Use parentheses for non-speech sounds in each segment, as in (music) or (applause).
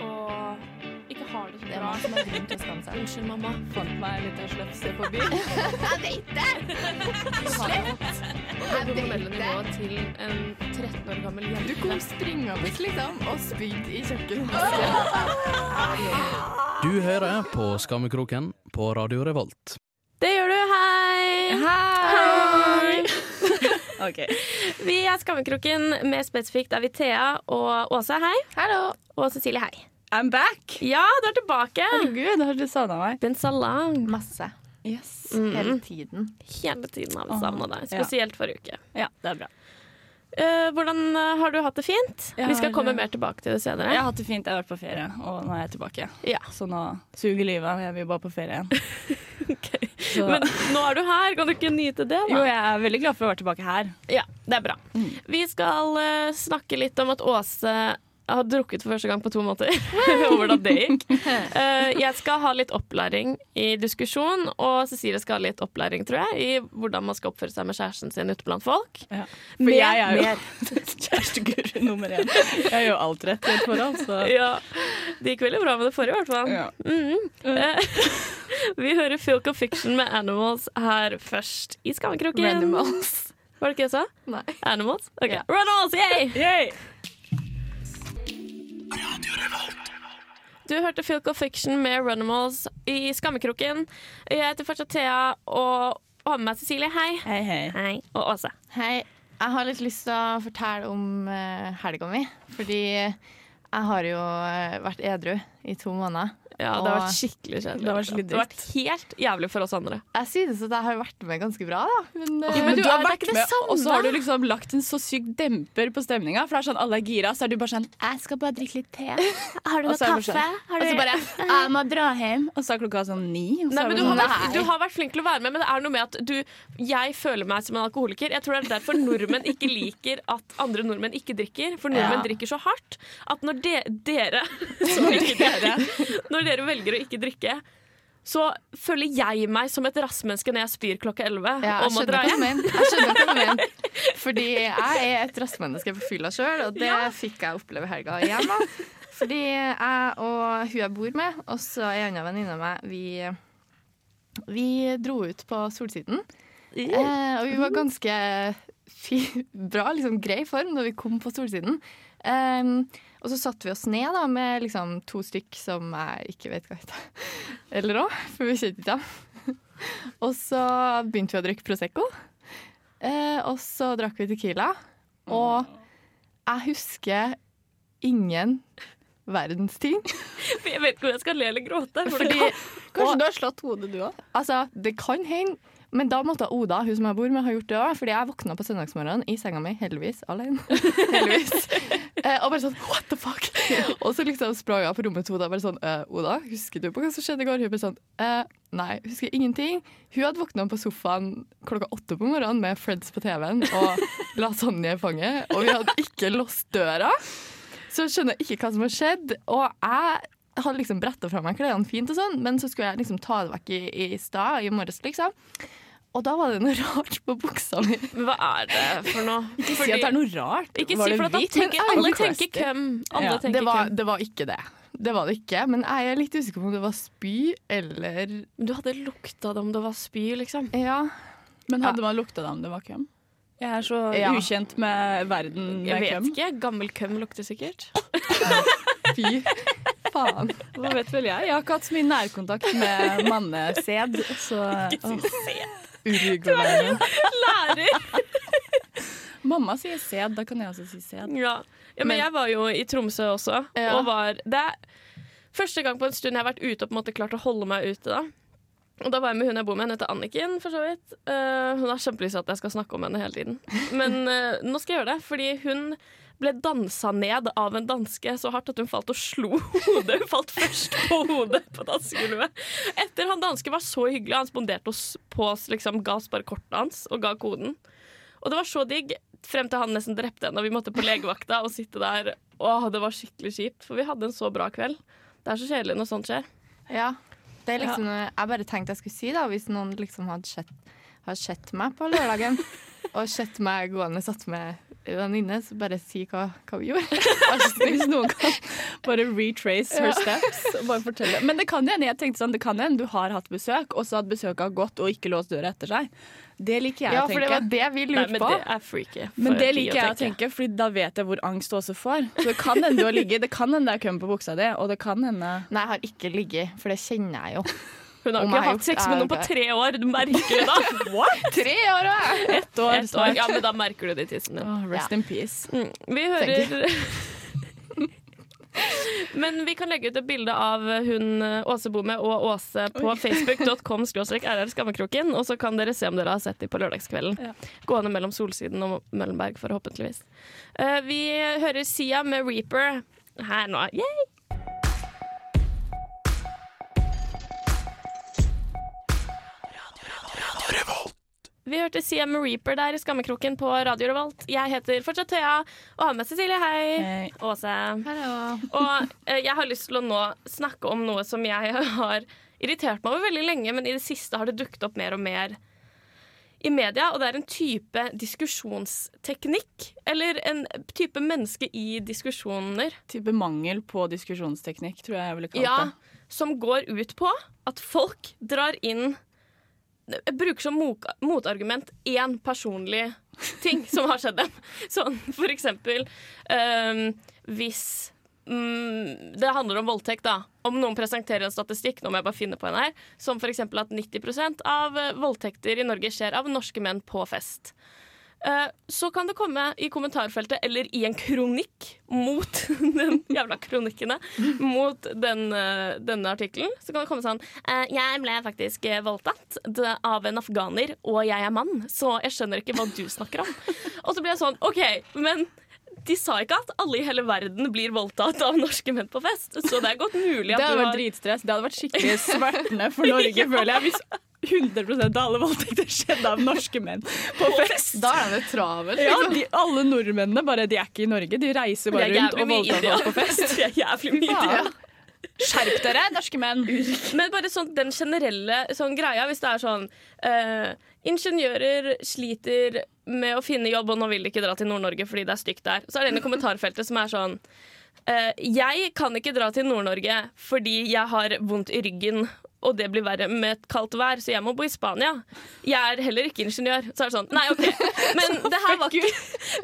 og ikke har det så Det er mange man som har grunn til å skamme seg. (laughs) Unnskyld, mamma. Fant meg en liten slefse på byen. Jeg vet det! Det hormonelle nivået til en 13 år gammel jente. Du kom springende liksom og spydde i kjøkkenet. (laughs) Du hører på Skammekroken på Radio Revolt. Det gjør du, hei! Hei! (laughs) OK. Vi er Skammekroken, mer spesifikt er vi Thea og Åse, hei. Hallo. Og Cecilie, hei. I'm back! Ja, du er tilbake. Herregud, har du savna meg? Ben salang. Masse. Yes. Mm. Hele tiden. Hele tiden har vi savna deg, ja. spesielt forrige uke. Ja, det er bra. Uh, hvordan eh, har du hatt det fint? Jeg vi skal har, komme eh, mer tilbake til det senere. Jeg har hatt det fint. Jeg har vært på ferie, og nå er jeg tilbake. Ja. Så nå suger livet av. Jeg vil bare på ferie igjen. (laughs) (laughs) Ok. Så, Men nå er du her, kan du ikke nyte det? da? jo, jeg er veldig glad for å være tilbake her. Ja, det er bra. Vi skal uh, snakke litt om at Åse har drukket for første gang på to måneder. (laughs) (laughs) og hvordan det gikk. Uh, jeg skal ha litt opplæring i diskusjon, og Cecilie skal ha litt opplæring, tror jeg, i hvordan man skal oppføre seg med kjæresten sin ute blant folk. Ja. For Mer, jeg er jo (laughs) kjæresteguru nummer én. Jeg gjør alt rett i et forhold, så Ja, Det gikk veldig bra med det forrige, i hvert fall. ja. Mhm. Uh, vi hører Filk of Fiction med Animals her først i Skammekroken. Ranimals. Var det ikke jeg sa? Nei. Animals? Ok, Yeah. Runimals, yay! Yay! Du hørte Filk of Fiction med Runimals i Skammekroken. Jeg heter fortsatt Thea og har med meg Cecilie. Hei. Hei, hei. Hei. Og Åse. Hei. Jeg har litt lyst til å fortelle om uh, helga mi. Fordi jeg har jo eh, vært edru i to måneder. Ja, det har vært skikkelig kjedelig. Det har vært Det har vært helt jævlig for oss andre. Jeg synes at jeg har vært med ganske bra, da. Men, eh, Ja, men du, du har vært med, og så har du liksom lagt en så syk demper på stemninga. For det er sånn alle er gira, så er du bare sånn jeg skal bare drikke litt te. Har du (laughs) noe kaffe? det bare sånn, Og så bare Jeg må dra hjem. Og så er klokka sånn ni. Og så Nei, men du, har sånn, vært, du har vært flink til å være med, men det er noe med at du Jeg føler meg som en alkoholiker. Jeg tror det er derfor nordmenn ikke liker at andre nordmenn ikke drikker. For nordmenn Ja. drikker så hardt at når de, dere som (laughs) dere Når dere velger å ikke drikke, så føler jeg meg som et rassmenneske når jeg spyr klokka 11 Ja, om å dra hjem. Jeg skjønner hva du mener. (laughs) Fordi jeg er et rassmenneske på fylla sjøl, og det fikk jeg oppleve helga igjen. da. Fordi jeg og hun jeg bor med, og så ei anna venninne av meg, vi, vi dro ut på Solsiden. Eh, og vi var ganske bra, liksom grei form når vi kom på Solsiden. Um, og så satte vi oss ned da, med liksom to stykk som jeg ikke vet hva heter. (laughs) Eller òg, for vi kjente ikke dem. (laughs) Og så begynte vi å drikke Prosecco. Uh, og så drakk vi Tequila. Og jeg husker ingen verdens ting. (laughs) Jeg vet ikke om jeg skal le eller gråte. For Fordi, det, Kanskje du har slått hodet, du òg? altså, det kan hende, men da måtte Oda, hun som jeg bor med, ha gjort det òg. Fordi jeg våkna på søndagsmorgenen i senga mi, heldigvis alene. (laughs) heldigvis. Eh, og bare sånn what the fuck? Og så liksom sprang jeg på rommet til Oda bare sånn eh, Oda, husker du på hva som skjedde i går? Hun bare sånn eh, nei, husker ingenting. Hun hadde våkna på sofaen klokka åtte på morgenen med Freds på TV-en og lasagne i fanget, og vi hadde ikke låst døra. Så jeg skjønner ikke hva som har skjedd. Og jeg hadde liksom bretta fra meg klærne fint, og sånn, men så skulle jeg liksom ta det vekk i, i stad, i morges, liksom. Og da var det noe (laughs) rart på buksa mi. hva er det for noe? Ikke si at det er noe rart. Ikke Var si for da hvitt? tenker, alle er tenker køm. Alle Ja. tenker Det var, det var ikke det. Det var det ikke. Men jeg er litt usikker på om det var spy eller du hadde lukta det om det var spy, liksom. Ja. Men hadde man lukta det om det var køm? Jeg er så Ja. ukjent med verden Jeg vet køm. ikke. Gammel køm lukter sikkert. (laughs) Fy faen. Hva vet vel jeg? Jeg har ikke hatt så mye nærkontakt med mannesæd, så Uruguayen. (laughs) Lærer! Mamma sier sæd, da kan jeg også si sæd. Ja. ja, men jeg var jo i Tromsø også, Ja. og var Det er første gang på en stund jeg har vært ute og på en måte klart å holde meg ute. da og da var jeg med hun jeg bor med, hun heter Anniken. for så vidt Uh, Hun har kjempelyst til at jeg skal snakke om henne hele tiden. Men uh, nå skal jeg gjøre det, fordi hun ble dansa ned av en danske så hardt at hun falt og slo hodet. Hun falt først på hodet på dansegulvet. Etter han danske var så hyggelig, han sponderte oss på oss, liksom, ga oss bare kortet hans og ga koden. Og det var så digg, frem til han nesten drepte henne, og vi måtte på legevakta og sitte der. Åh, det var skikkelig kjipt, for vi hadde en så bra kveld. Det er så kjedelig når sånt skjer. Ja. Det er liksom ja. jeg bare tenkte jeg skulle si, da, hvis noen liksom hadde sett, hadde sett meg på lørdagen. (laughs) Og sett meg gående satt med venninne, så bare si hva, hva vi gjorde. (laughs) Altså, Hvis noen kan bare retrace her steps og bare fortelle. Men det kan hende jeg tenkte sånn, det kan hende du har hatt besøk, og så at besøket har gått og ikke låst døra etter seg. Det liker jeg Ja, å for det var det vi lurte på. det er freaky. Men det liker jeg å tenke, for da vet jeg hvor angst du også får. Så det kan hende du har ligget, det kan hende det er køm på buksa di, og det kan hende Nei, jeg har ikke ligget, for det kjenner jeg jo. Hun har oh ikke hatt sex med noen på tre år. Du merker det da. (laughs) What? Tre år ja? ett år Et år. Ja, men da merker du det i tissen din. Oh, rest Ja. in peace. Mm. Vi hører (laughs) Men vi kan legge ut et bilde av hun eh, Åse Bome og Åse på facebook.com rrskammekroken, og så kan dere se om dere har sett dem på lørdagskvelden. Ja. Gående mellom Solsiden og Møllenberg, forhåpentligvis. Uh, vi hører Sia med Reaper her nå. Yay! Vi hørte CM Reaper der i skammekroken på Radio Revolt. Jeg heter fortsatt Thea og har med Cecilie. Hei. Hei. Åse. Hello. Og eh, jeg har lyst til å nå snakke om noe som jeg (laughs) har irritert meg over veldig lenge, men i det siste har det dukket opp mer og mer i media, og det er en type diskusjonsteknikk. Eller en type menneske i diskusjoner. Type mangel på diskusjonsteknikk, tror jeg jeg ville kalt Ja, det. som går ut på at folk drar inn jeg bruker som motargument én personlig ting som har skjedd dem. (laughs) Sånn for eksempel um, hvis um, det handler om voldtekt, da. Om noen presenterer en statistikk, nå må jeg bare finne på en her, som eksempel at 90% av eh, voldtekter i Norge skjer av norske menn på fest. Eh, Så kan det komme i kommentarfeltet eller i en kronikk mot (laughs) den jævla kronikkene, mot den, eh, denne artikkelen. Så kan det komme sånn eh, Jeg ble faktisk voldtatt av en afghaner, og jeg er mann, så jeg skjønner ikke hva du snakker om. Og så blir jeg sånn OK, men de sa ikke at alle i hele verden blir voldtatt av norske menn på fest. Så det er godt mulig Det at hadde du vært dritstress. Det hadde vært skikkelig (laughs) smertende for Norge, føler jeg. Hvis 100% av alle voldtekter skjedde av norske menn på fest. Da er det travelt. Ja, de, Alle nordmennene bare, de er ikke i Norge. De reiser bare rundt og voldtar folk på fest. (laughs) Det er jævlig mye Faen. Skjerp dere, norske menn! (laughs) Men bare sånn den generelle sånn greia, hvis det er sånn uh, Ingeniører sliter med å finne jobb, og nå vil de ikke dra til Nord-Norge fordi det er stygt der. Så er det en i kommentarfeltet som er sånn Uh, Jeg kan ikke dra til Nord-Norge fordi jeg har vondt i ryggen. Og det blir verre med et kaldt vær, så jeg må bo i Spania. Jeg er heller ikke ingeniør. Så er det sånn, nei, OK. (laughs) Men det her var ikke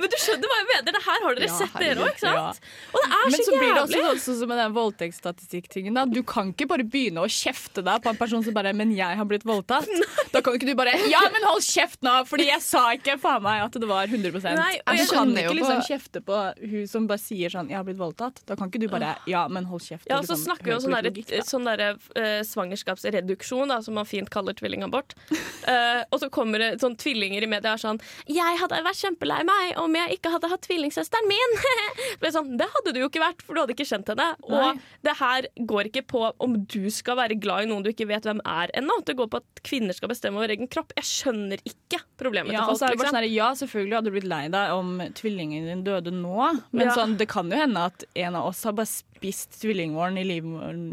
Men du skjønner hva jeg mener. Det her har dere Ja, sett, dere òg, ikke sant? Ja. Og det er Men så, så blir det også sånn sånn som med den voldtektsstatistikkingen. da. Du kan ikke bare begynne å kjefte deg på en person som bare 'men jeg har blitt voldtatt'. Da kan ikke du bare 'ja, men hold kjeft nå', fordi jeg sa ikke faen meg at det var 100 Nei, og Du jeg kan ikke liksom kjefte på hun som bare sier sånn 'jeg har blitt voldtatt'. Da kan ikke du bare 'ja, men hold kjeft'. Ja, og så liksom snakker vi om sånn derre- sånn eh, svangerskapsreduksjon, da, som man fint kaller tvillingabort. Uh, (laughs) og så kommer det sånn tvillinger i media og er sånn 'Jeg hadde vært kjempelei meg om jeg ikke hadde hatt tvillingsøsteren min'. (laughs) det, sånn, det hadde du jo ikke vært, for du hadde ikke kjent henne. Og Nei. det her går ikke på om du skal være glad i noen du ikke vet hvem er ennå. Det går på at kvinner skal bestemme over egen kropp. Jeg skjønner ikke problemet Ja, til folk. liksom. sånn her, ja, selvfølgelig hadde du blitt lei deg om tvillingen din døde nå, men Ja. sånn, det kan jo hende at en av oss har bare spist tvillingvåren i livmoren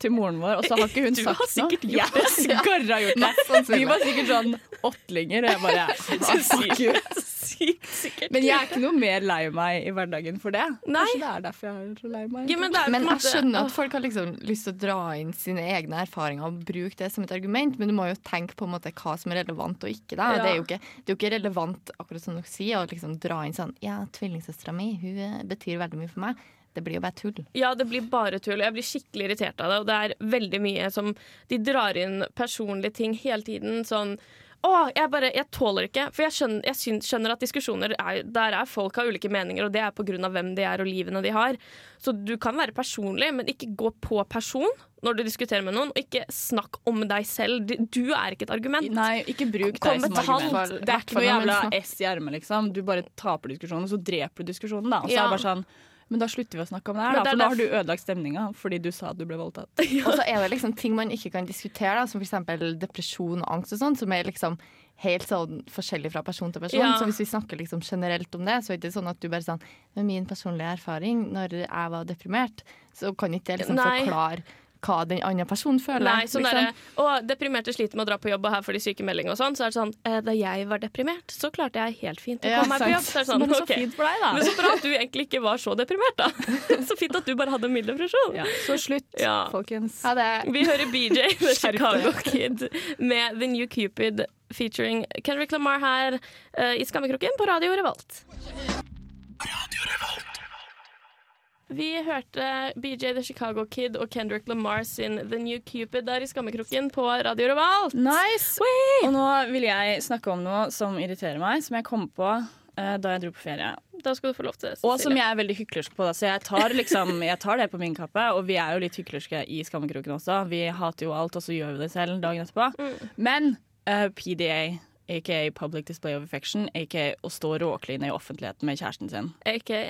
til moren vår, og så har ikke hun (laughs) Du sagt (laughs) har sikkert noe. gjort det. gjort det. Vi var sikkert sånn åttlinger, og jeg bare (laughs) fuck. Sykt sikkert. Men jeg er ikke noe mer lei meg i hverdagen for det. Nei. Kanskje det er derfor jeg er så lei meg. Ja, men det er Men jeg skjønner at folk har liksom lyst til å dra inn sine egne erfaringer og bruke det som et argument, men du må jo tenke på en måte hva som er relevant og ikke. Da. Ja. Det, er jo ikke det er jo ikke relevant, akkurat som dere sier, å liksom dra inn sånn Ja, tvillingsøstera mi, hun eh, betyr veldig mye for meg. Det blir jo bare tull. Ja, det blir bare tull. Jeg blir skikkelig irritert av det. Og det er veldig mye som De drar inn personlige ting hele tiden. Sånn å, jeg bare, jeg tåler ikke. For jeg skjønner, jeg syns- skjønner at diskusjoner er, Der er folk har ulike meninger, og det er pga. hvem de er og livene de har. Så du kan være personlig, men ikke gå på person når du diskuterer med noen. Og ikke snakk om deg selv. Du- er ikke et argument. Nei, ikke bruk Kom deg som argument. Det er ikke noe jævla S i ermet, liksom. Du bare taper diskusjonen, og så dreper du diskusjonen, da. Og så Ja. er det bare sånn Men da slutter vi å snakke om det her, da. For da har du ødelagt stemninga fordi du sa at du ble voldtatt. (laughs) Og så er det liksom ting man ikke kan diskutere, da, som f.eks. depresjon og angst og sånn, som er liksom helt sånn forskjellig fra person til person. Ja. Så hvis vi snakker liksom generelt om det, så er det ikke sånn at du bare sånn Med min personlige erfaring, når jeg var deprimert, så kan ikke det liksom Nei. forklare hva den andre personen føler. Nei, sånn liksom. der, Å, deprimerte sliter med å dra på jobb, og her får de sykemelding og sånn. Så er det sånn eh, Da jeg var deprimert, så klarte jeg helt fint å Ja, komme meg på jobb. Så er det sånn, Men så okay. fint for deg, da. Men så bra at du egentlig ikke var så deprimert, da. (laughs) Så fint at du bare hadde mild depresjon. Ja, så slutt, Ja. folkens. Ha det. Vi hører BJ, (laughs) med Chicago Kid, med The New Cupid featuring Kendrick Lamar her uh, i Skammekroken på Radio Revolt. Radio Revolt. Vi hørte BJ The Chicago Kid og Kendrick Lamar sin The New Cupid der i Skammekroken på Radio Revolt. Nice! Og nå vil jeg snakke om noe som irriterer meg, som jeg kom på uh, da jeg dro på ferie. Da skal du få lov til det. Og som jeg er veldig hyklersk på. Da. Så jeg tar, liksom, jeg tar det på min kappe. Og vi er jo litt hyklerske i Skammekroken også. Vi hater jo alt, og så gjør vi det selv dagen etterpå. Mm. Men uh, PDA, aka Public Display of Affection, aka å stå råkline i offentligheten med kjæresten sin. AKA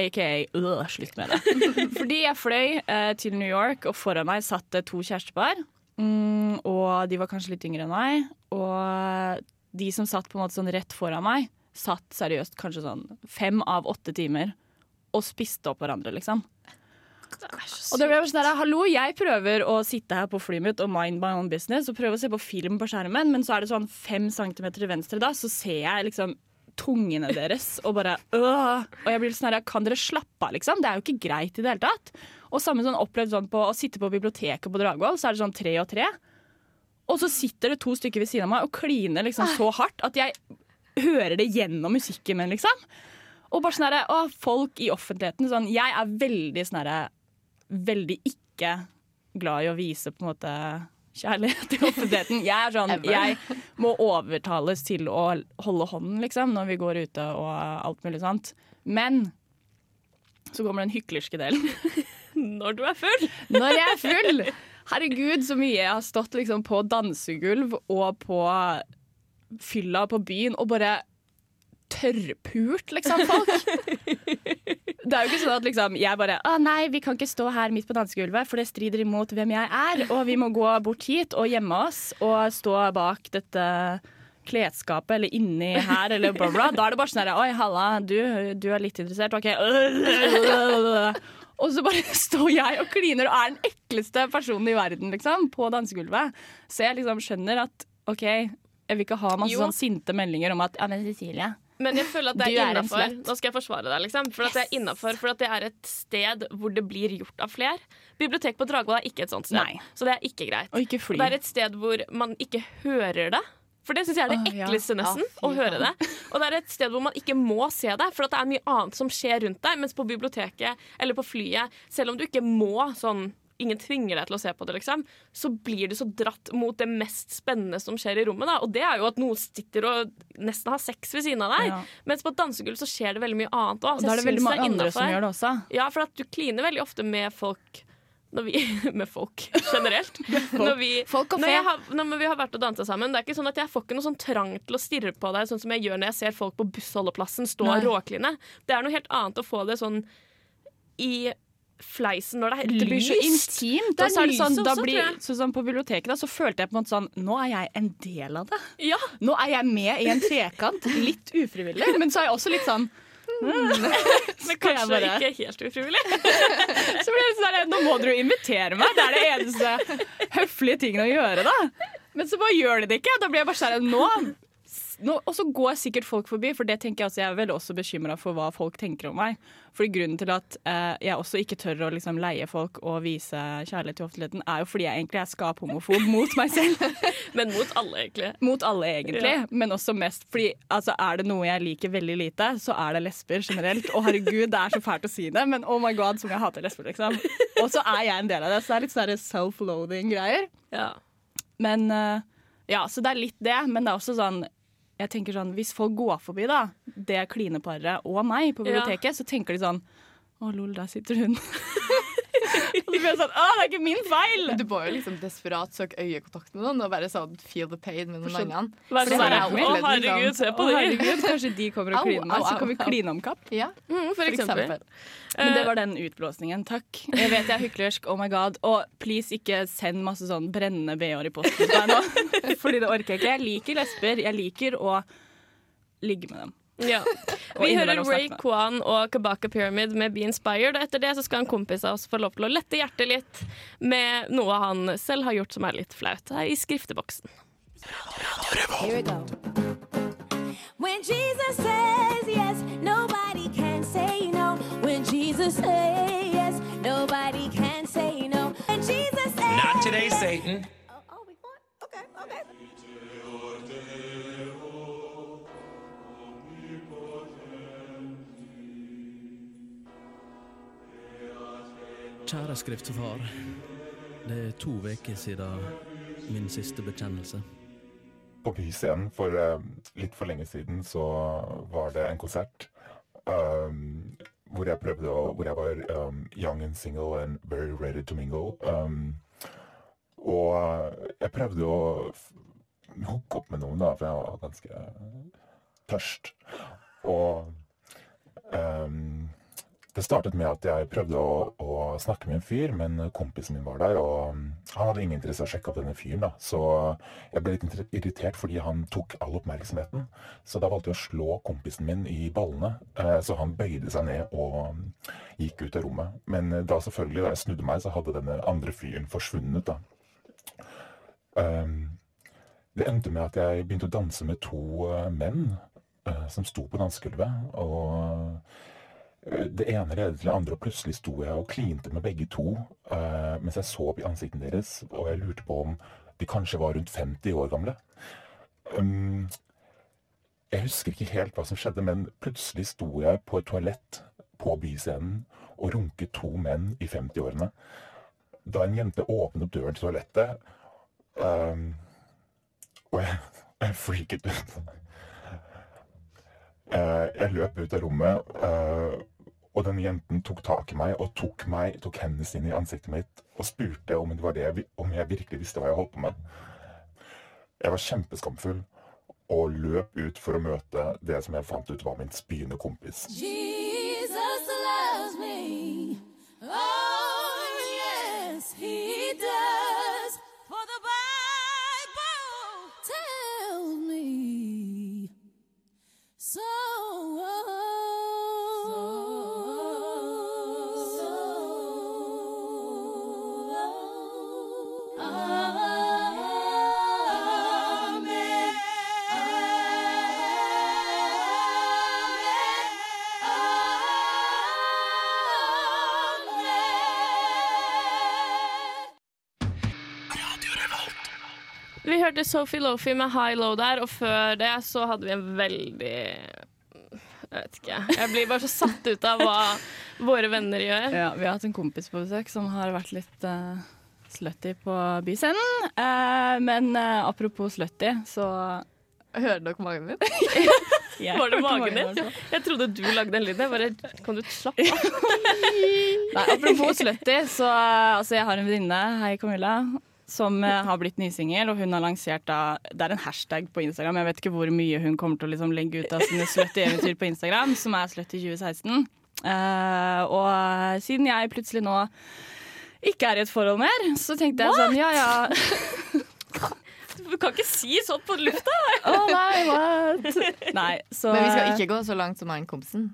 Aka øh, slutt med det. (laughs) Fordi jeg fløy eh, til New York, og foran meg satt det to kjærestepar. Mm, og de var kanskje litt yngre enn meg. Og de som satt på en måte sånn rett foran meg, satt seriøst kanskje sånn fem av åtte timer og spiste opp hverandre, liksom. Og det ble sånn der, Hallo, jeg prøver å sitte her på flyet mitt og mind my own business og prøve å se på film på skjermen, men så er det sånn fem centimeter til venstre da, så ser jeg liksom tungene deres og bare øh. Og jeg blir sånn her, kan dere slappe av, liksom? Det er jo ikke greit i det hele tatt. Og samme sånn opplevd sånn på å sitte på biblioteket på Dragvoll, så er det sånn tre og tre. Og så sitter det to stykker ved siden av meg og kliner liksom så hardt at jeg hører det gjennom musikken min, liksom. Og bare sånn herre Å, folk i offentligheten sånn Jeg er veldig sånn herre Veldig ikke glad i å vise på en måte kjærlighet i offentligheten. Jeg er sånn Jeg må overtales til å holde hånden, liksom, når vi går ute og alt mulig sånt. Men så kommer den hyklerske delen. (laughs) når du er full. Når jeg er full! Herregud, så mye jeg har stått liksom på dansegulv og på fylla på byen og bare tørrpult, liksom, folk. (laughs) Det er jo ikke sånn at liksom, jeg bare Å nei, vi kan ikke stå her midt på dansegulvet, for det strider imot hvem jeg er. Og vi må gå bort hit og gjemme oss og stå bak dette klesskapet eller inni her eller bla, bla. Da er det bare sånn her Oi, halla, du, du er litt interessert? OK. Og så bare står jeg og kliner og er den ekleste personen i verden, liksom, på dansegulvet. Så jeg liksom skjønner at OK, jeg vil ikke ha masse sånn sinte meldinger om at Ja, men Cecilie Men jeg føler at det er er innafor. Nå skal jeg forsvare deg, liksom. For at det er innenfor, for at det er et sted hvor det blir gjort av fler. Bibliotek på Dragvoll er ikke et sånt sted, Nei. så det er ikke greit. Og ikke fly. det er et sted hvor man ikke hører det. For det syns jeg er det ekleste, nesten. Ja, å høre det. Og det er et sted hvor man ikke må se det, for det er mye annet som skjer rundt deg. Mens på biblioteket eller på flyet, selv om du ikke må sånn Ingen tvinger deg til å se på det, liksom. Så blir du så dratt mot det mest spennende som skjer i rommet. Da. Og det er jo at noen sitter og nesten har sex ved siden av deg. Ja. Mens på et dansegulv så skjer det veldig mye annet òg. Og da er det veldig mange andre som gjør det også. Ja, for at du kliner veldig ofte med folk når vi, (laughs) Med folk generelt. (laughs) Når vi, Folk og når, fe. jeg har, når vi har vært og dansa sammen. Det er ikke sånn at Jeg får ikke noe sånn trang til å stirre på deg, sånn som jeg gjør når jeg ser folk på bussholdeplassen stå og råkline. Det er noe helt annet å få det sånn i fleisen når det er Det blir så intimt. Det er så er det sånn, da også, blir, så sånn på biblioteket da, så følte jeg på en måte sånn Nå er jeg en del av det. Ja, Nå er jeg med i en trekant. Litt ufrivillig, (laughs) men så er jeg også litt sånn Men kanskje bare- ikke helt ufrivillig. (laughs) Så blir det sånn der, Nå må dere jo invitere meg. Det er det eneste høflige tingen å gjøre, da. Men så bare gjør de det ikke. Da blir jeg bare sånn nå Og så går sikkert folk forbi, for det tenker jeg også, jeg er vel også bekymra for hva folk tenker om meg. Fordi Grunnen til at eh, jeg også ikke tør å liksom leie folk og vise kjærlighet til offentligheten, er jo fordi jeg egentlig er skaphomofob (laughs) mot meg selv. Men mot alle, egentlig. Mot alle, egentlig. Ja. Men også mest fordi altså, er det noe jeg liker veldig lite, så er det lesber generelt. Å herregud, det er så fælt å si det, men oh my god, som jeg hater lesber, liksom. Og så er jeg en del av det, så det er litt sånne self-loathing-greier. Ja. Men eh, ja, så det er litt det. Men det er også sånn jeg tenker sånn, Hvis folk går forbi da, det klineparet og meg på Ja. biblioteket, så tenker de sånn Å, lol, der sitter hun. (laughs) og så blir jeg sånn Å, det er ikke min feil! Du må jo liksom desperat søke øyekontakt med noen og bare sånn feel the pain med noen andre. For sånn Å, herregud, liksom. se på de. kanskje de kommer og kliner meg, så kan vi kline om kapp. Ja, Mm, for eksempel. Men Eh, det var den utblåsningen. Takk. Jeg vet jeg er hyklersk. Oh my god. Og please ikke send masse sånn brennende BH-er i posten til meg nå. (laughs) Fordi det orker jeg ikke. Jeg liker lesber. Jeg liker å ligge med dem. Ja. (laughs) Vi hører Ray. Kwan og Kabaka Pyramid med Be Inspired. Og etter det så skal en kompis av oss få lov til å lette hjertet litt med noe han selv har gjort som er litt flaut, her i skrifteboksen. When Jesus says yes, nobody can say no. When Jesus says yes, nobody can say no. When Jesus says Not today, Satan. Oh, oh, we going? Okay, okay. Kjære skriftefar. Det er to uker siden min siste bekjennelse. På Byscenen for eh, litt for lenge siden så var det en konsert um, hvor jeg prøvde å Hvor jeg var um, young and single and very ready to mingle. Um, og jeg prøvde å hooke opp med noen, da, for jeg var ganske tørst. Og det startet med at jeg prøvde å, å snakke med en fyr, men kompisen min var der, og um, han hadde ingen interesse av å sjekke opp denne fyren, da. Så jeg ble litt irritert fordi han tok all oppmerksomheten. Så da valgte jeg å slå kompisen min i ballene, eh, så han bøyde seg ned og um, gikk ut av rommet. Men eh, da selvfølgelig, da jeg snudde meg, så hadde denne andre fyren forsvunnet, da. Um, det endte med at jeg begynte å danse med to eh, menn som sto på dansegulvet, det ene ledet til det andre, og plutselig sto jeg og klinte med begge to uh, mens jeg så opp i ansiktene deres, og jeg lurte på om de kanskje var rundt 50 år gamle. Um, jeg husker ikke helt hva som skjedde, men plutselig sto jeg på et toalett på Byscenen og runket to menn i 50-årene. Da en jente åpnet opp døren til toalettet, um, og jeg, jeg freaket ut. Eh, jeg løp ut av rommet, eh, og denne jenten tok tak i meg og tok, meg, tok hendene sine i ansiktet mitt og spurte om, det om jeg virkelig visste hva jeg holdt på med. Jeg var kjempeskamfull og løp ut for å møte det som jeg fant ut var min spyende kompis. Vi hørte Sophie Lofi med High Low der, og før det så hadde vi en veldig Jeg vet ikke. Jeg blir bare så satt ut av hva våre venner gjør. Ja, vi har hatt en kompis på besøk som har vært litt uh, slutty på byscenen. Eh, men eh, apropos slutty, så Hører dere magen min? yeah, (laughs) Var det magen din? Jeg trodde du lagde den lyden. Jeg bare, kan du slappe av? (laughs) Nei, apropos slutty, så altså, jeg har en venninne, hei Camilla, som eh, har blitt nysingel, og hun har lansert da Det er en hashtag på Instagram, jeg vet ikke hvor mye hun kommer til å liksom, legge ut av sine slutty-eventyr på Instagram, som er slutty 2016. Uh, og eh, siden jeg plutselig nå ikke er i et forhold mer, så tenkte jeg sånn, ja ja Du kan ikke si sånt på lufta! Å nei, what? Nei, så Men vi skal ikke gå så langt som han kompisen.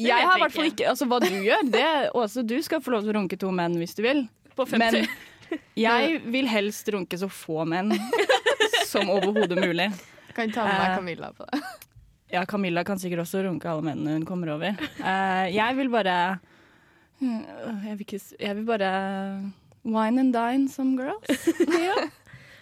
Jeg har i hvert fall ikke. ikke Altså, hva du gjør, det Åse, du skal få lov til å runke to menn hvis du vil. På 50. Men (laughs) jeg vil helst runke så få menn (laughs) som overhodet mulig. Kan ta med meg Eh, Camilla på det. (laughs) Ja, Camilla kan sikkert også runke alle mennene hun kommer over. Eh, jeg vil bare jeg vil, ikke, jeg vil bare wine and dine some girls. Ja.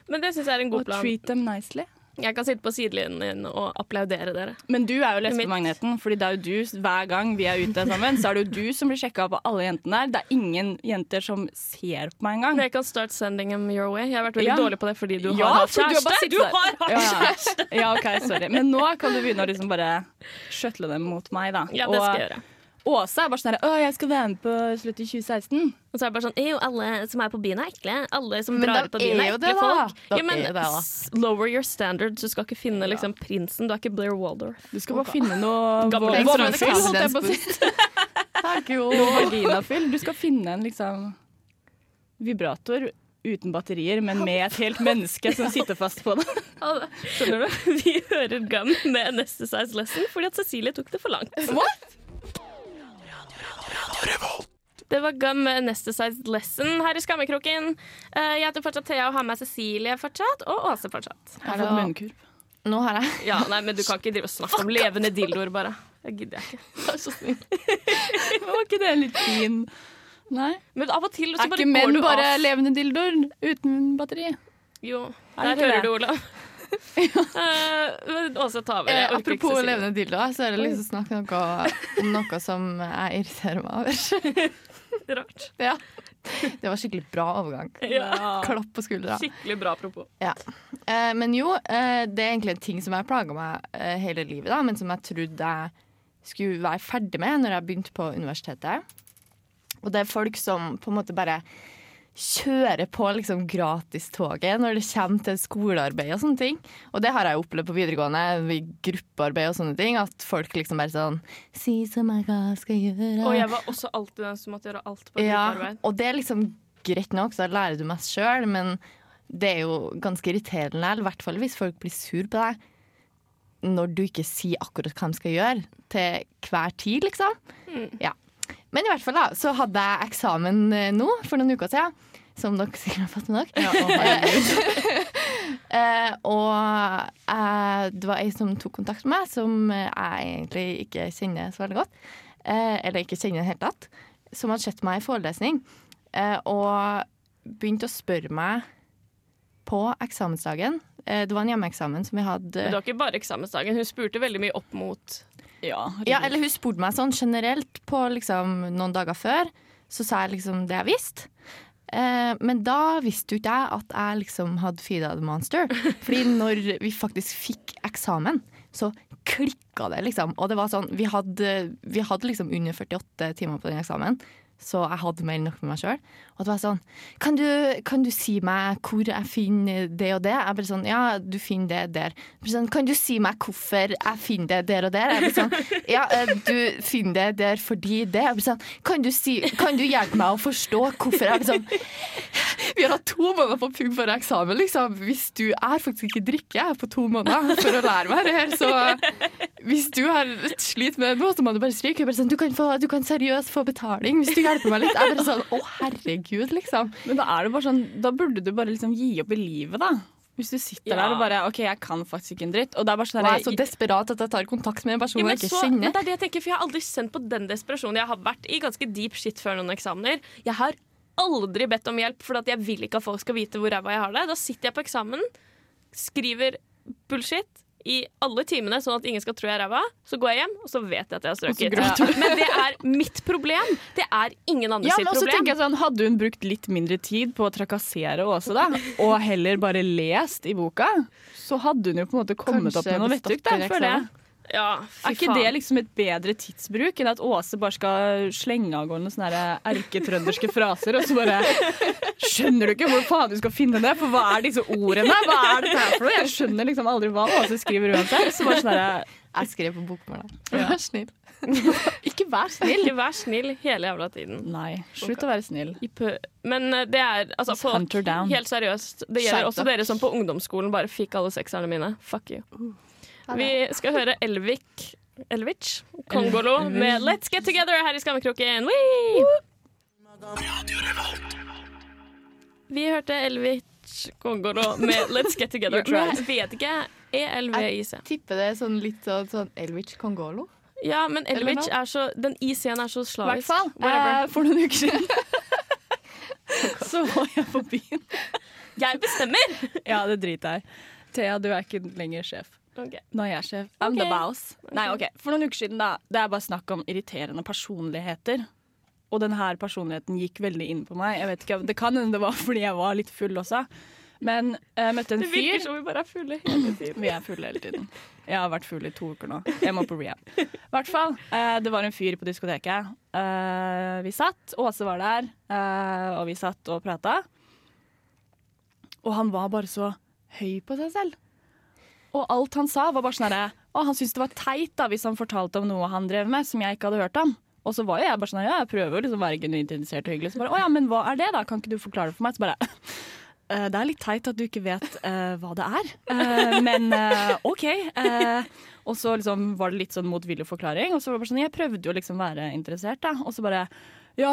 Men det syns jeg er en god Og plan. treat them nicely. Jeg kan sitte på sidelinjen og applaudere dere. Men du er jo lesbemagneten, Fordi det er jo du hver gang vi er ute sammen, så er det jo du som blir sjekka på alle jentene der. Det er ingen jenter som ser på meg engang. Jeg kan start sending them your way. Jeg har vært veldig Ja. dårlig på det fordi du Ja, har hatt kjæreste. Du har hatt Ja, ja. kjæreste! (laughs) Ja, OK, sorry. Men nå kan du begynne å liksom bare skjøtle dem mot meg, da. Ja, det skal jeg gjøre. Åse er bare sånn her Å, jeg skal være med på slutt i 2016. Og så er det bare sånn Jo, alle som er på byen er ekle. Alle som Men drar på byen er er ekle folk. Ja, men er det, da. lower your standards. Du skal ikke finne liksom prinsen. Du er ikke Blair Waldorf. Du skal bare finne noe vannfyll, holdt jeg på å si. (laughs) Du skal finne en liksom vibrator uten batterier, men med et helt menneske som sitter fast på (laughs) det. Skjønner du? Vi hører Gum med Anesthesize Lesson fordi at Cecilie tok det for langt. Det var Gum med Anesthetized Lesson her i Skammekroken. Eh, Jeg heter fortsatt Thea og har med Cecilie fortsatt, og Åse fortsatt. Jeg har fått munnkurv. Nå har jeg Ja, nei, men Du kan ikke drive og snakke om levende dildoer, bare. Det gidder jeg ikke. (laughs) Vær så snill. Var ikke det litt fin? Nei. Men av og til så Er ikke menn bare levende dildoer uten batteri? Jo, Er der hører du, Olav. Åse tar over. Eh, Jeg apropos levende dildoer, så er det liksom snakk å snakke noe, om noe som jeg irriterer meg over. (laughs) Rart. ja. Det var skikkelig bra overgang. Ja. Klapp på skuldra. Skikkelig bra apropos. Eh, men jo, eh, det er egentlig en ting som har plaga meg eh, hele livet, da, men som jeg trodde jeg skulle være ferdig med når jeg begynte på universitetet. Og det er folk som på en måte bare kjører på liksom gratistoget når det kommer til skolearbeid og sånne ting. Og det har jeg opplevd på videregående, i gruppearbeid og sånne ting. At folk liksom bare sånn Si som jeg hva skal gjøre. Og jeg var også alltid den som måtte gjøre alt på Ja, gruppearbeid. og det er liksom greit nok, så da lærer du mest sjøl, men det er jo ganske irriterende, i hvert fall hvis folk blir sur på deg når du ikke sier akkurat hva de skal gjøre, til hver tid, liksom. Ja. Men i hvert fall da, så hadde jeg eksamen eh, nå, for noen uker siden, som dere sikkert har fått med dere. (laughs) Eh, og eh, det var ei som tok kontakt med meg, som jeg egentlig ikke kjenner så veldig godt. Eh, eller ikke kjenner i det hele tatt. Som hadde sett meg i forelesning. Eh, og begynte å spørre meg på eksamensdagen. Eh, det var en hjemmeeksamen som vi hadde Men det var ikke bare eksamensdagen. Hun spurte veldig mye opp mot Ja. Ja, eller hun spurte meg sånn generelt på liksom noen dager før. Så sa jeg liksom det jeg visste. Eh, men da visste jo ikke jeg at jeg liksom hadde feeda the monster. (laughs) Fordi når vi faktisk fikk eksamen, så klikka det, liksom. Og det var sånn, vi hadde, vi hadde liksom under 48 timer på den eksamen. Så jeg hadde mer enn nok med meg sjøl. Og det var sånn kan du, kan du si meg hvor jeg finner det og det? Jeg bare sånn Ja, du finner det der. Sånn, kan du si meg hvorfor jeg finner det der og der? Jeg bare sånn (laughs) Ja, eh, du finner det der fordi det. Jeg bare sånn Kan du, si, kan du hjelpe meg å forstå hvorfor? Jeg bare sånn Vi har hatt to måneder på pugg for eksamen, liksom. Hvis du er faktisk ikke drikker på to måneder for å lære meg det her, så hvis du har slitt med det så må du bare stryke. Bare sånn, du, kan få, du kan seriøst få betaling hvis du hjelper meg litt. Jeg er bare sånn, å herregud, liksom. Men da er det bare sånn Da burde du bare liksom gi opp i livet, da. Hvis du sitter Ja. der og bare OK, jeg kan faktisk ikke en dritt. Og det er bare Og sånn jeg er så desperat at jeg tar kontakt med en person Ja, jeg ikke så- men kjenner. det er det jeg tenker, for jeg har aldri kjent på den desperasjonen. Jeg har vært i ganske deep shit før noen eksamener. Jeg har aldri bedt om hjelp, for jeg vil ikke at folk skal vite hvor ræva jeg har det. Da sitter jeg på eksamen, skriver bullshit i alle timene, sånn at ingen skal tro jeg er ræva. Så går jeg hjem, og så vet jeg at jeg har strøket. Men det er mitt problem. Det er ingen andre Ja, sitt men også problem. jeg sånn, Hadde hun brukt litt mindre tid på å trakassere Åse, da, og heller bare lest i boka, så hadde hun jo på en måte kommet Kanskje opp med noe den føler jeg. Ja, fy Er ikke faen. det liksom et bedre tidsbruk enn at Åse bare skal slenge av gårde noen sånne erketrønderske fraser, og så bare Skjønner du ikke hvor faen du skal finne det? For hva er disse ordene? Hva er dette her for noe? Jeg skjønner liksom aldri hva Åse skriver uansett. Så bare sånn herre Jeg skrev på bokmål. Vær snill. (laughs) Ikke vær snill. Ikke vær snill hele jævla tiden. Nei, slutt å være snill. I pø- Men eh, det er altså, folk. Helt seriøst. Det gjelder også dere som på ungdomsskolen bare fikk alle sekserne mine. Fuck you. Vi skal høre Elvik Elvich Kongolo med Let's Get Together her i Skammekroken. Vi hørte Elvich Kongolo med Let's Get Together. (laughs) Men jeg vet ikke. E-L-V-I-C. Tipper det er sånn litt sånn, sånn Elwich Kongolo. Ja, men Elvic er så Den I-C-en er så slavisk. fall. Eh, for noen uker siden (laughs) så var jeg på byen. Jeg bestemmer! Ja, det driter jeg. Thea, du er ikke lenger sjef. Ok. Nå er jeg sjef. I'm the Ok. boss. Nei, ok. For noen uker siden, da. Det er bare snakk om irriterende personligheter. Og denne personligheten gikk veldig inn på meg. Jeg vet ikke, Det kan hende det var fordi jeg var litt full også. Men jeg møtte en fyr Det virker som vi bare er fulle hele tiden. Vi er fulle hele tiden. Jeg har vært full i to uker nå. Jeg må på rehab. I hvert fall. Eh, det var en fyr på diskoteket. Eh, vi satt, Åse var der, eh, og vi satt og prata. Og han var bare så høy på seg selv. Og alt han sa, var bare sånn herre Å, han syntes det var teit da hvis han fortalte om noe han drev med som jeg ikke hadde hørt om. Og så var jo jeg bare sånn Ja, jeg prøver liksom å være genuint interessert og hyggelig. Så bare Å ja, men hva er det, da? Kan ikke du forklare det for meg? Så bare (laughs) eh, det er litt teit at du ikke vet uh, hva det er, uh, men OK. Og så liksom var det litt sånn motvillig forklaring, og så var det bare sånn Jeg prøvde jo liksom være interessert, da, og så bare ja,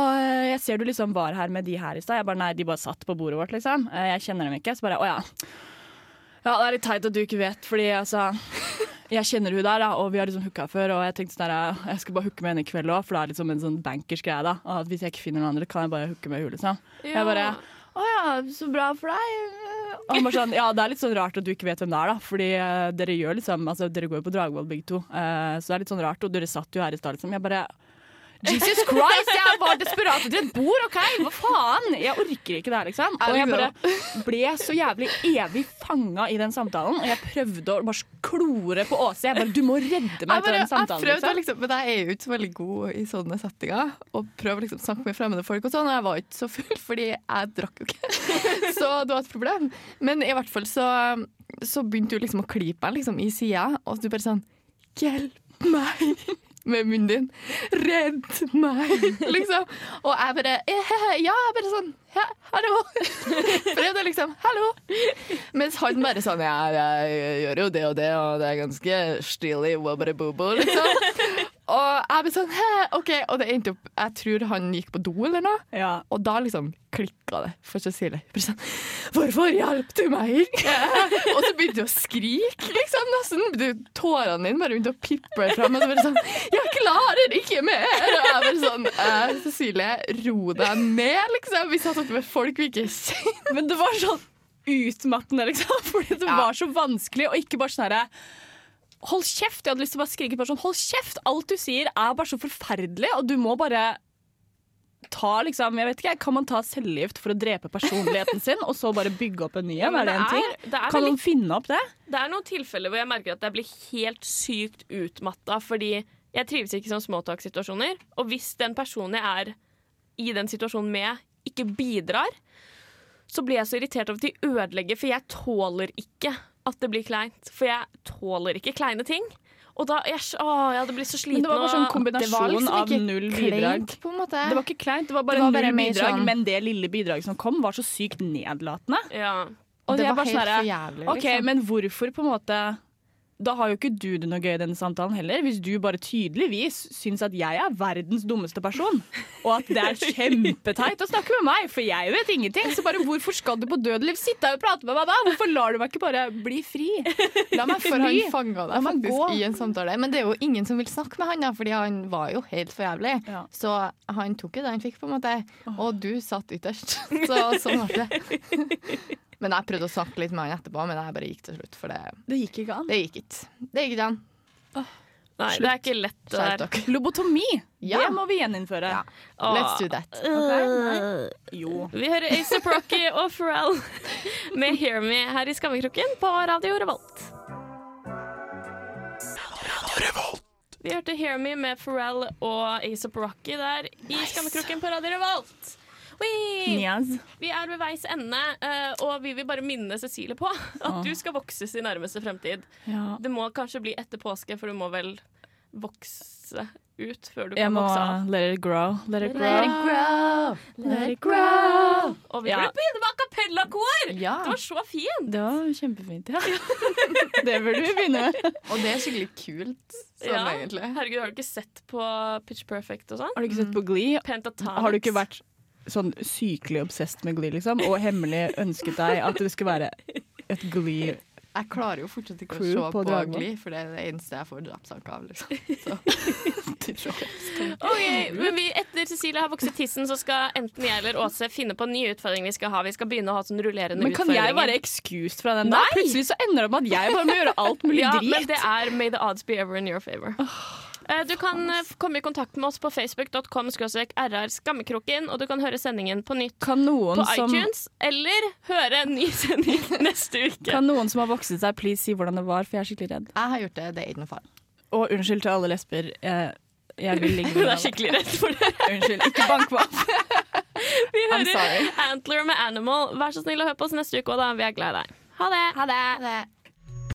jeg ser du liksom var her med de her i stad. Jeg bare nei, de bare satt på bordet vårt, liksom. Jeg kjenner dem ikke. Så bare å ja. Ja, det er litt teit at du ikke vet, fordi altså Jeg kjenner hun der, da, og vi har liksom hooka før. Og jeg tenkte sånn der, jeg skal bare hooke med henne i kveld òg, for det er liksom en sånn bankers greie. da at Hvis jeg ikke finner noen andre, kan jeg bare hooke med henne. liksom. Jeg bare Å ja, så bra for deg. Og han bare sånn, ja, Det er litt sånn rart at du ikke vet hvem det er, da. Fordi eh, dere gjør liksom Altså, dere går jo på Dragvoll begge to, eh, så det er litt sånn rart. Og dere satt jo her i stad, liksom. Jeg bare Jesus Christ, jeg var desperat etter et bord, OK? Hva faen? Jeg orker ikke det her, liksom. Og jeg bare ble så jævlig evig fanga i den samtalen. Og jeg prøvde å bare klore på Åse. Jeg bare Du må redde meg etter den samtalen. jeg prøvde Liksom. liksom, men jeg er jo ikke så veldig god i sånne settinger. Og prøver liksom å snakke med fremmede folk og sånn, og jeg var ikke så full, fordi jeg drakk jo ikke. (laughs) Så det var et problem. Men i hvert fall så, så begynte du liksom å klype meg liksom, i sida, og du bare sånn Hjelp meg! Med munnen din. Redd meg! Liksom. Og jeg bare eh, Ja, jeg bare sånn ja, Hallo! Prøvde liksom Hallo! Mens han bare sånn Ja, jeg gjør jo det og det, og det er ganske stilig, liksom. Og jeg ble sånn Hæ, OK. Og det endte opp Jeg tror han gikk på do eller noe. Ja. Og da liksom klikka det for Cecilie. Sånn, Hvorfor hjalp du meg (laughs) og så begynte du å skrike, liksom. Nesten. Tårene dine bare begynte å piple fram. Og så bare sånn Jeg klarer ikke mer! Og jeg bare sånn eh, Cecilie, ro deg ned, liksom. Vi satt oppe med folk vi ikke kjenner. Men det var sånn utmattende, liksom. Fordi det Ja. var så vanskelig, og ikke bare sånn herre Hold kjeft! Jeg hadde lyst til å bare skrike bare sånn Hold kjeft! Alt du sier er bare så forferdelig, og du må bare ta liksom Jeg vet ikke, Kan man ta cellegift for å drepe personligheten sin, og så bare bygge opp en ny en? Er det en det ting? er- det er Kan noen finne opp det? Det er noen tilfeller hvor jeg merker at jeg blir helt sykt utmatta fordi jeg trives ikke i sånne smalltalk-situasjoner. Og hvis den personen jeg er i den situasjonen med, ikke bidrar, så blir jeg så irritert over at de ødelegger, for jeg tåler ikke at det blir kleint. For jeg tåler ikke kleine ting. Og da jeg, å, jeg hadde blitt så sliten. Men det var bare sånn og- kombinasjon av null bidrag. kleint, på en måte. Det var ikke kleint, det var bare Det var bare null bidrag, sånn- men det lille bidraget som kom, var så sykt nedlatende. ja. Og det det var helt sånn for jævlig, OK, liksom. men hvorfor på en måte Da har jo ikke du det noe gøy i denne samtalen heller, hvis du bare tydeligvis syns at jeg er verdens dummeste person, og at det er kjempeteit å snakke med meg, for jeg vet ingenting. Så bare hvorfor skal du på dødeliv sitte her og prate med meg da? Hvorfor lar du meg ikke bare bli fri? La meg For han fly. fanga deg faktisk gå. i en samtale. Men det er jo ingen som vil snakke med han, da, fordi han var jo helt for jævlig. Ja. Så han tok jo det han fikk, på en måte. Og du satt ytterst. (laughs) Så sånn ble det. Men jeg prøvde å snakke litt med han etterpå, men jeg bare gikk til slutt. For det, Det gikk ikke an. det gikk ikke. Det gikk ikke an. Nei, det er ikke lett det der. Lobotomi, Ja. det må vi gjeninnføre. Ja. Let's do that. Jo. Vi hører A$AP Rocky (laughs) og Pharrell med Hear Me her i Skammekroken på Radio Revolt. Vi hørte Hear Me med Pharrell og A$AP Rocky der i Skammekroken på Radio Revolt. Vi er ved veis ende, eh, og vi vil bare minne Cecilie på (laughs) at du skal vokses i nærmeste fremtid. Ja. Det må kanskje bli etter påske, for du må vel vokse ut før du kan må vokse av. let it grow. Let it grow. Let it grow. Let it grow. Og vi Ja. burde begynne med a cappella-kor! Ja. Det var så fint! Det var kjempefint, ja. (laughs) det burde vi begynne med. (laughs) Og det er skikkelig kult, sånn Ja. egentlig. Herregud, har du ikke sett på Pitch Perfect og sånn? Har du ikke sett på Glee? Pentatonics. Har du ikke vært sånn sykelig obsessed med Glee, liksom? Og hemmelig ønsket deg at det skulle være et Glee Jeg klarer jo fortsatt ikke Crew å se på på, Glee, for det er det eneste jeg får drapssak av. Liksom. Så. Ok, men vi, Etter Cecilie har vokst tissen, så skal enten jeg eller Åse finne på en ny utfordring vi skal ha. Vi skal begynne å ha sånn rullerende Men kan utfordringer. jeg være excused fra den da? Plutselig så ender det opp med at jeg bare må gjøre alt mulig ja, drit. men det er May the odds be ever in your favor. Eh, Du kan eh, komme i kontakt med oss på facebook.com rr skammekroken, og du kan høre sendingen på nytt Kan noen, på som, iTunes, eller høre en ny sending (laughs) neste uke. kan noen som har vokset seg, please si hvordan det var, for jeg er skikkelig redd. Jeg har gjort det. Det er ikke noe farlig. Og unnskyld til alle lesber. Jeg, jeg vil ligge Hun (laughs) med er skikkelig redd for det. (laughs) Unnskyld, ikke bank meg opp. Vi hører Antler med Animal. Vær så snill å høre på oss neste uke òg, da. Vi er glad i deg. Ha det. Ha det.